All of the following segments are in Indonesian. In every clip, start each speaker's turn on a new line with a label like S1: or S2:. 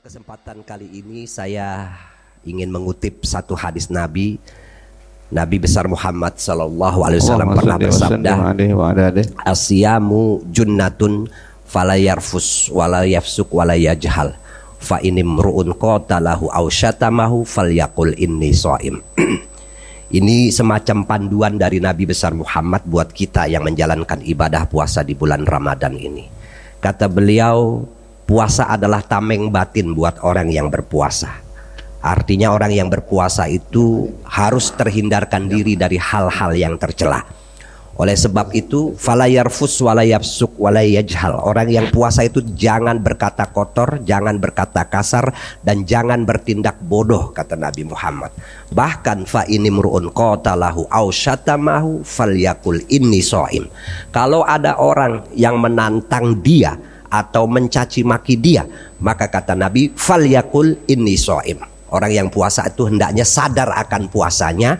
S1: kesempatan kali ini saya ingin mengutip satu hadis Nabi. Nabi besar Muhammad sallallahu alaihi wasallam pernah bersabda Asyamu junnatun fala yarfus wala yafsuk wala yajhal. Fa inim ru'un qatalahu aw syatamahu falyaqul inni shaim. Ini semacam panduan dari Nabi besar Muhammad buat kita yang menjalankan ibadah puasa di bulan Ramadan ini. Kata beliau, Puasa adalah tameng batin buat orang yang berpuasa. Artinya orang yang berpuasa itu harus terhindarkan diri dari hal-hal yang tercela. Oleh sebab itu, falayarfus walayabsuk walayajhal. Orang yang puasa itu jangan berkata kotor, jangan berkata kasar, dan jangan bertindak bodoh, kata Nabi Muhammad. Bahkan fa ini murun lahu au syatamahu falyakul inni soim. Kalau ada orang yang menantang dia, atau mencaci maki dia, maka kata Nabi, "Fal yakul inni soim." Orang yang puasa itu hendaknya sadar akan puasanya,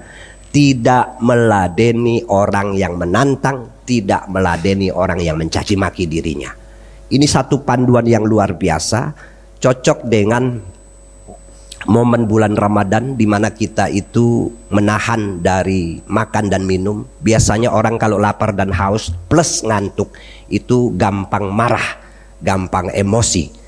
S1: tidak meladeni orang yang menantang, tidak meladeni orang yang mencaci maki dirinya. Ini satu panduan yang luar biasa, cocok dengan momen bulan Ramadan di mana kita itu menahan dari makan dan minum. Biasanya orang kalau lapar dan haus plus ngantuk itu gampang marah gampang emosi.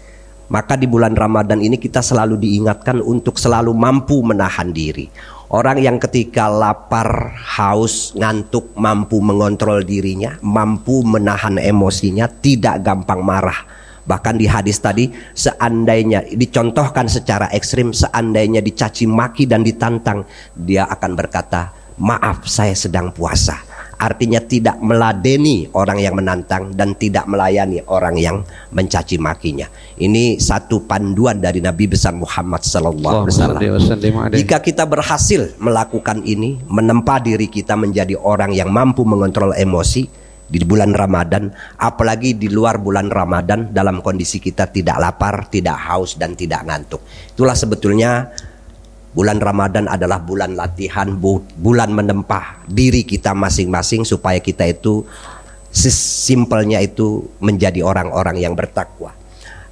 S1: Maka di bulan Ramadan ini kita selalu diingatkan untuk selalu mampu menahan diri. Orang yang ketika lapar, haus, ngantuk, mampu mengontrol dirinya, mampu menahan emosinya, tidak gampang marah. Bahkan di hadis tadi, seandainya dicontohkan secara ekstrim, seandainya dicaci maki dan ditantang, dia akan berkata, "Maaf, saya sedang puasa." Artinya tidak meladeni orang yang menantang dan tidak melayani orang yang mencaci makinya. Ini satu panduan dari Nabi besar Muhammad sallallahu alaihi wasallam. Jika kita berhasil melakukan ini, menempa diri kita menjadi orang yang mampu mengontrol emosi di bulan Ramadan, apalagi di luar bulan Ramadan dalam kondisi kita tidak lapar, tidak haus dan tidak ngantuk. Itulah sebetulnya Bulan Ramadan adalah bulan latihan, bulan menempah diri kita masing-masing supaya kita itu simpelnya itu menjadi orang-orang yang bertakwa.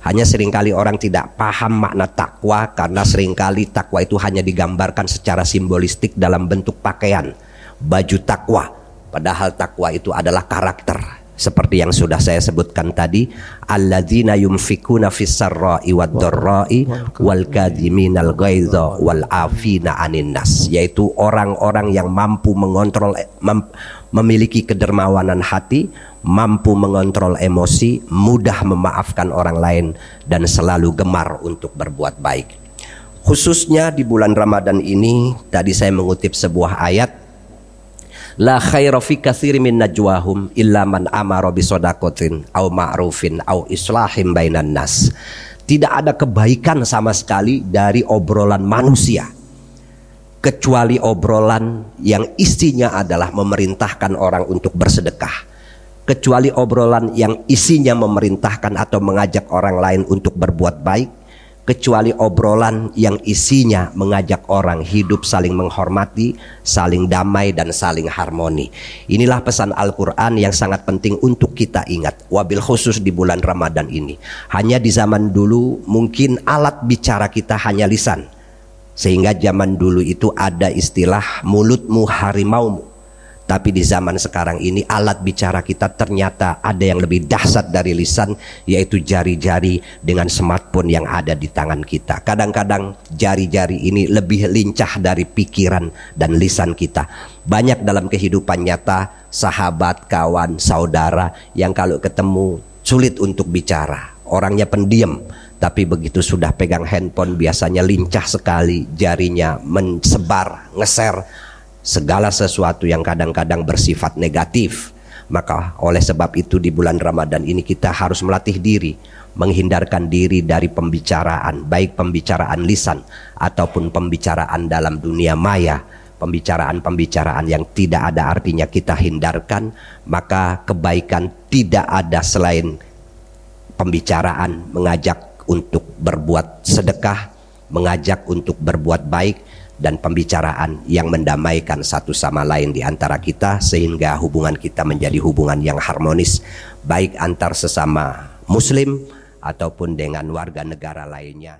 S1: Hanya sering kali orang tidak paham makna takwa karena sering kali takwa itu hanya digambarkan secara simbolistik dalam bentuk pakaian, baju takwa. Padahal takwa itu adalah karakter, seperti yang sudah saya sebutkan tadi alladzina yumfikuna fis sarra'i wad dharra'i wal kadhiminal ghaidha wal afina anin nas. Yaitu orang-orang yang mampu mengontrol mem, memiliki kedermawanan hati mampu mengontrol emosi mudah memaafkan orang lain dan selalu gemar untuk berbuat baik. Khususnya di bulan Ramadan ini tadi saya mengutip sebuah ayat La khaira fi katsiri min najwahum illa man amara bi shadaqatin au ma'rufin au islahim bainan nas. Tidak ada kebaikan sama sekali dari obrolan manusia kecuali obrolan yang isinya adalah memerintahkan orang untuk bersedekah. Kecuali obrolan yang isinya memerintahkan atau mengajak orang lain untuk berbuat baik kecuali obrolan yang isinya mengajak orang hidup saling menghormati, saling damai dan saling harmoni. Inilah pesan Al-Qur'an yang sangat penting untuk kita ingat wabil khusus di bulan Ramadan ini. Hanya di zaman dulu mungkin alat bicara kita hanya lisan. Sehingga zaman dulu itu ada istilah mulutmu harimaumu. Tapi di zaman sekarang ini alat bicara kita ternyata ada yang lebih dahsyat dari lisan yaitu jari-jari dengan smartphone yang ada di tangan kita. Kadang-kadang jari-jari ini lebih lincah dari pikiran dan lisan kita. Banyak dalam kehidupan nyata sahabat, kawan, saudara yang kalau ketemu sulit untuk bicara. Orangnya pendiam, tapi begitu sudah pegang handphone biasanya lincah sekali jarinya mensebar, ngeser segala sesuatu yang kadang-kadang bersifat negatif. Maka oleh sebab itu di bulan Ramadan ini kita harus melatih diri menghindarkan diri dari pembicaraan baik pembicaraan lisan ataupun pembicaraan dalam dunia maya pembicaraan-pembicaraan yang tidak ada artinya kita hindarkan maka kebaikan tidak ada selain pembicaraan mengajak untuk berbuat sedekah mengajak untuk berbuat baik dan pembicaraan yang mendamaikan satu sama lain di antara kita sehingga hubungan kita menjadi hubungan yang harmonis baik antar sesama muslim ataupun dengan warga negara lainnya.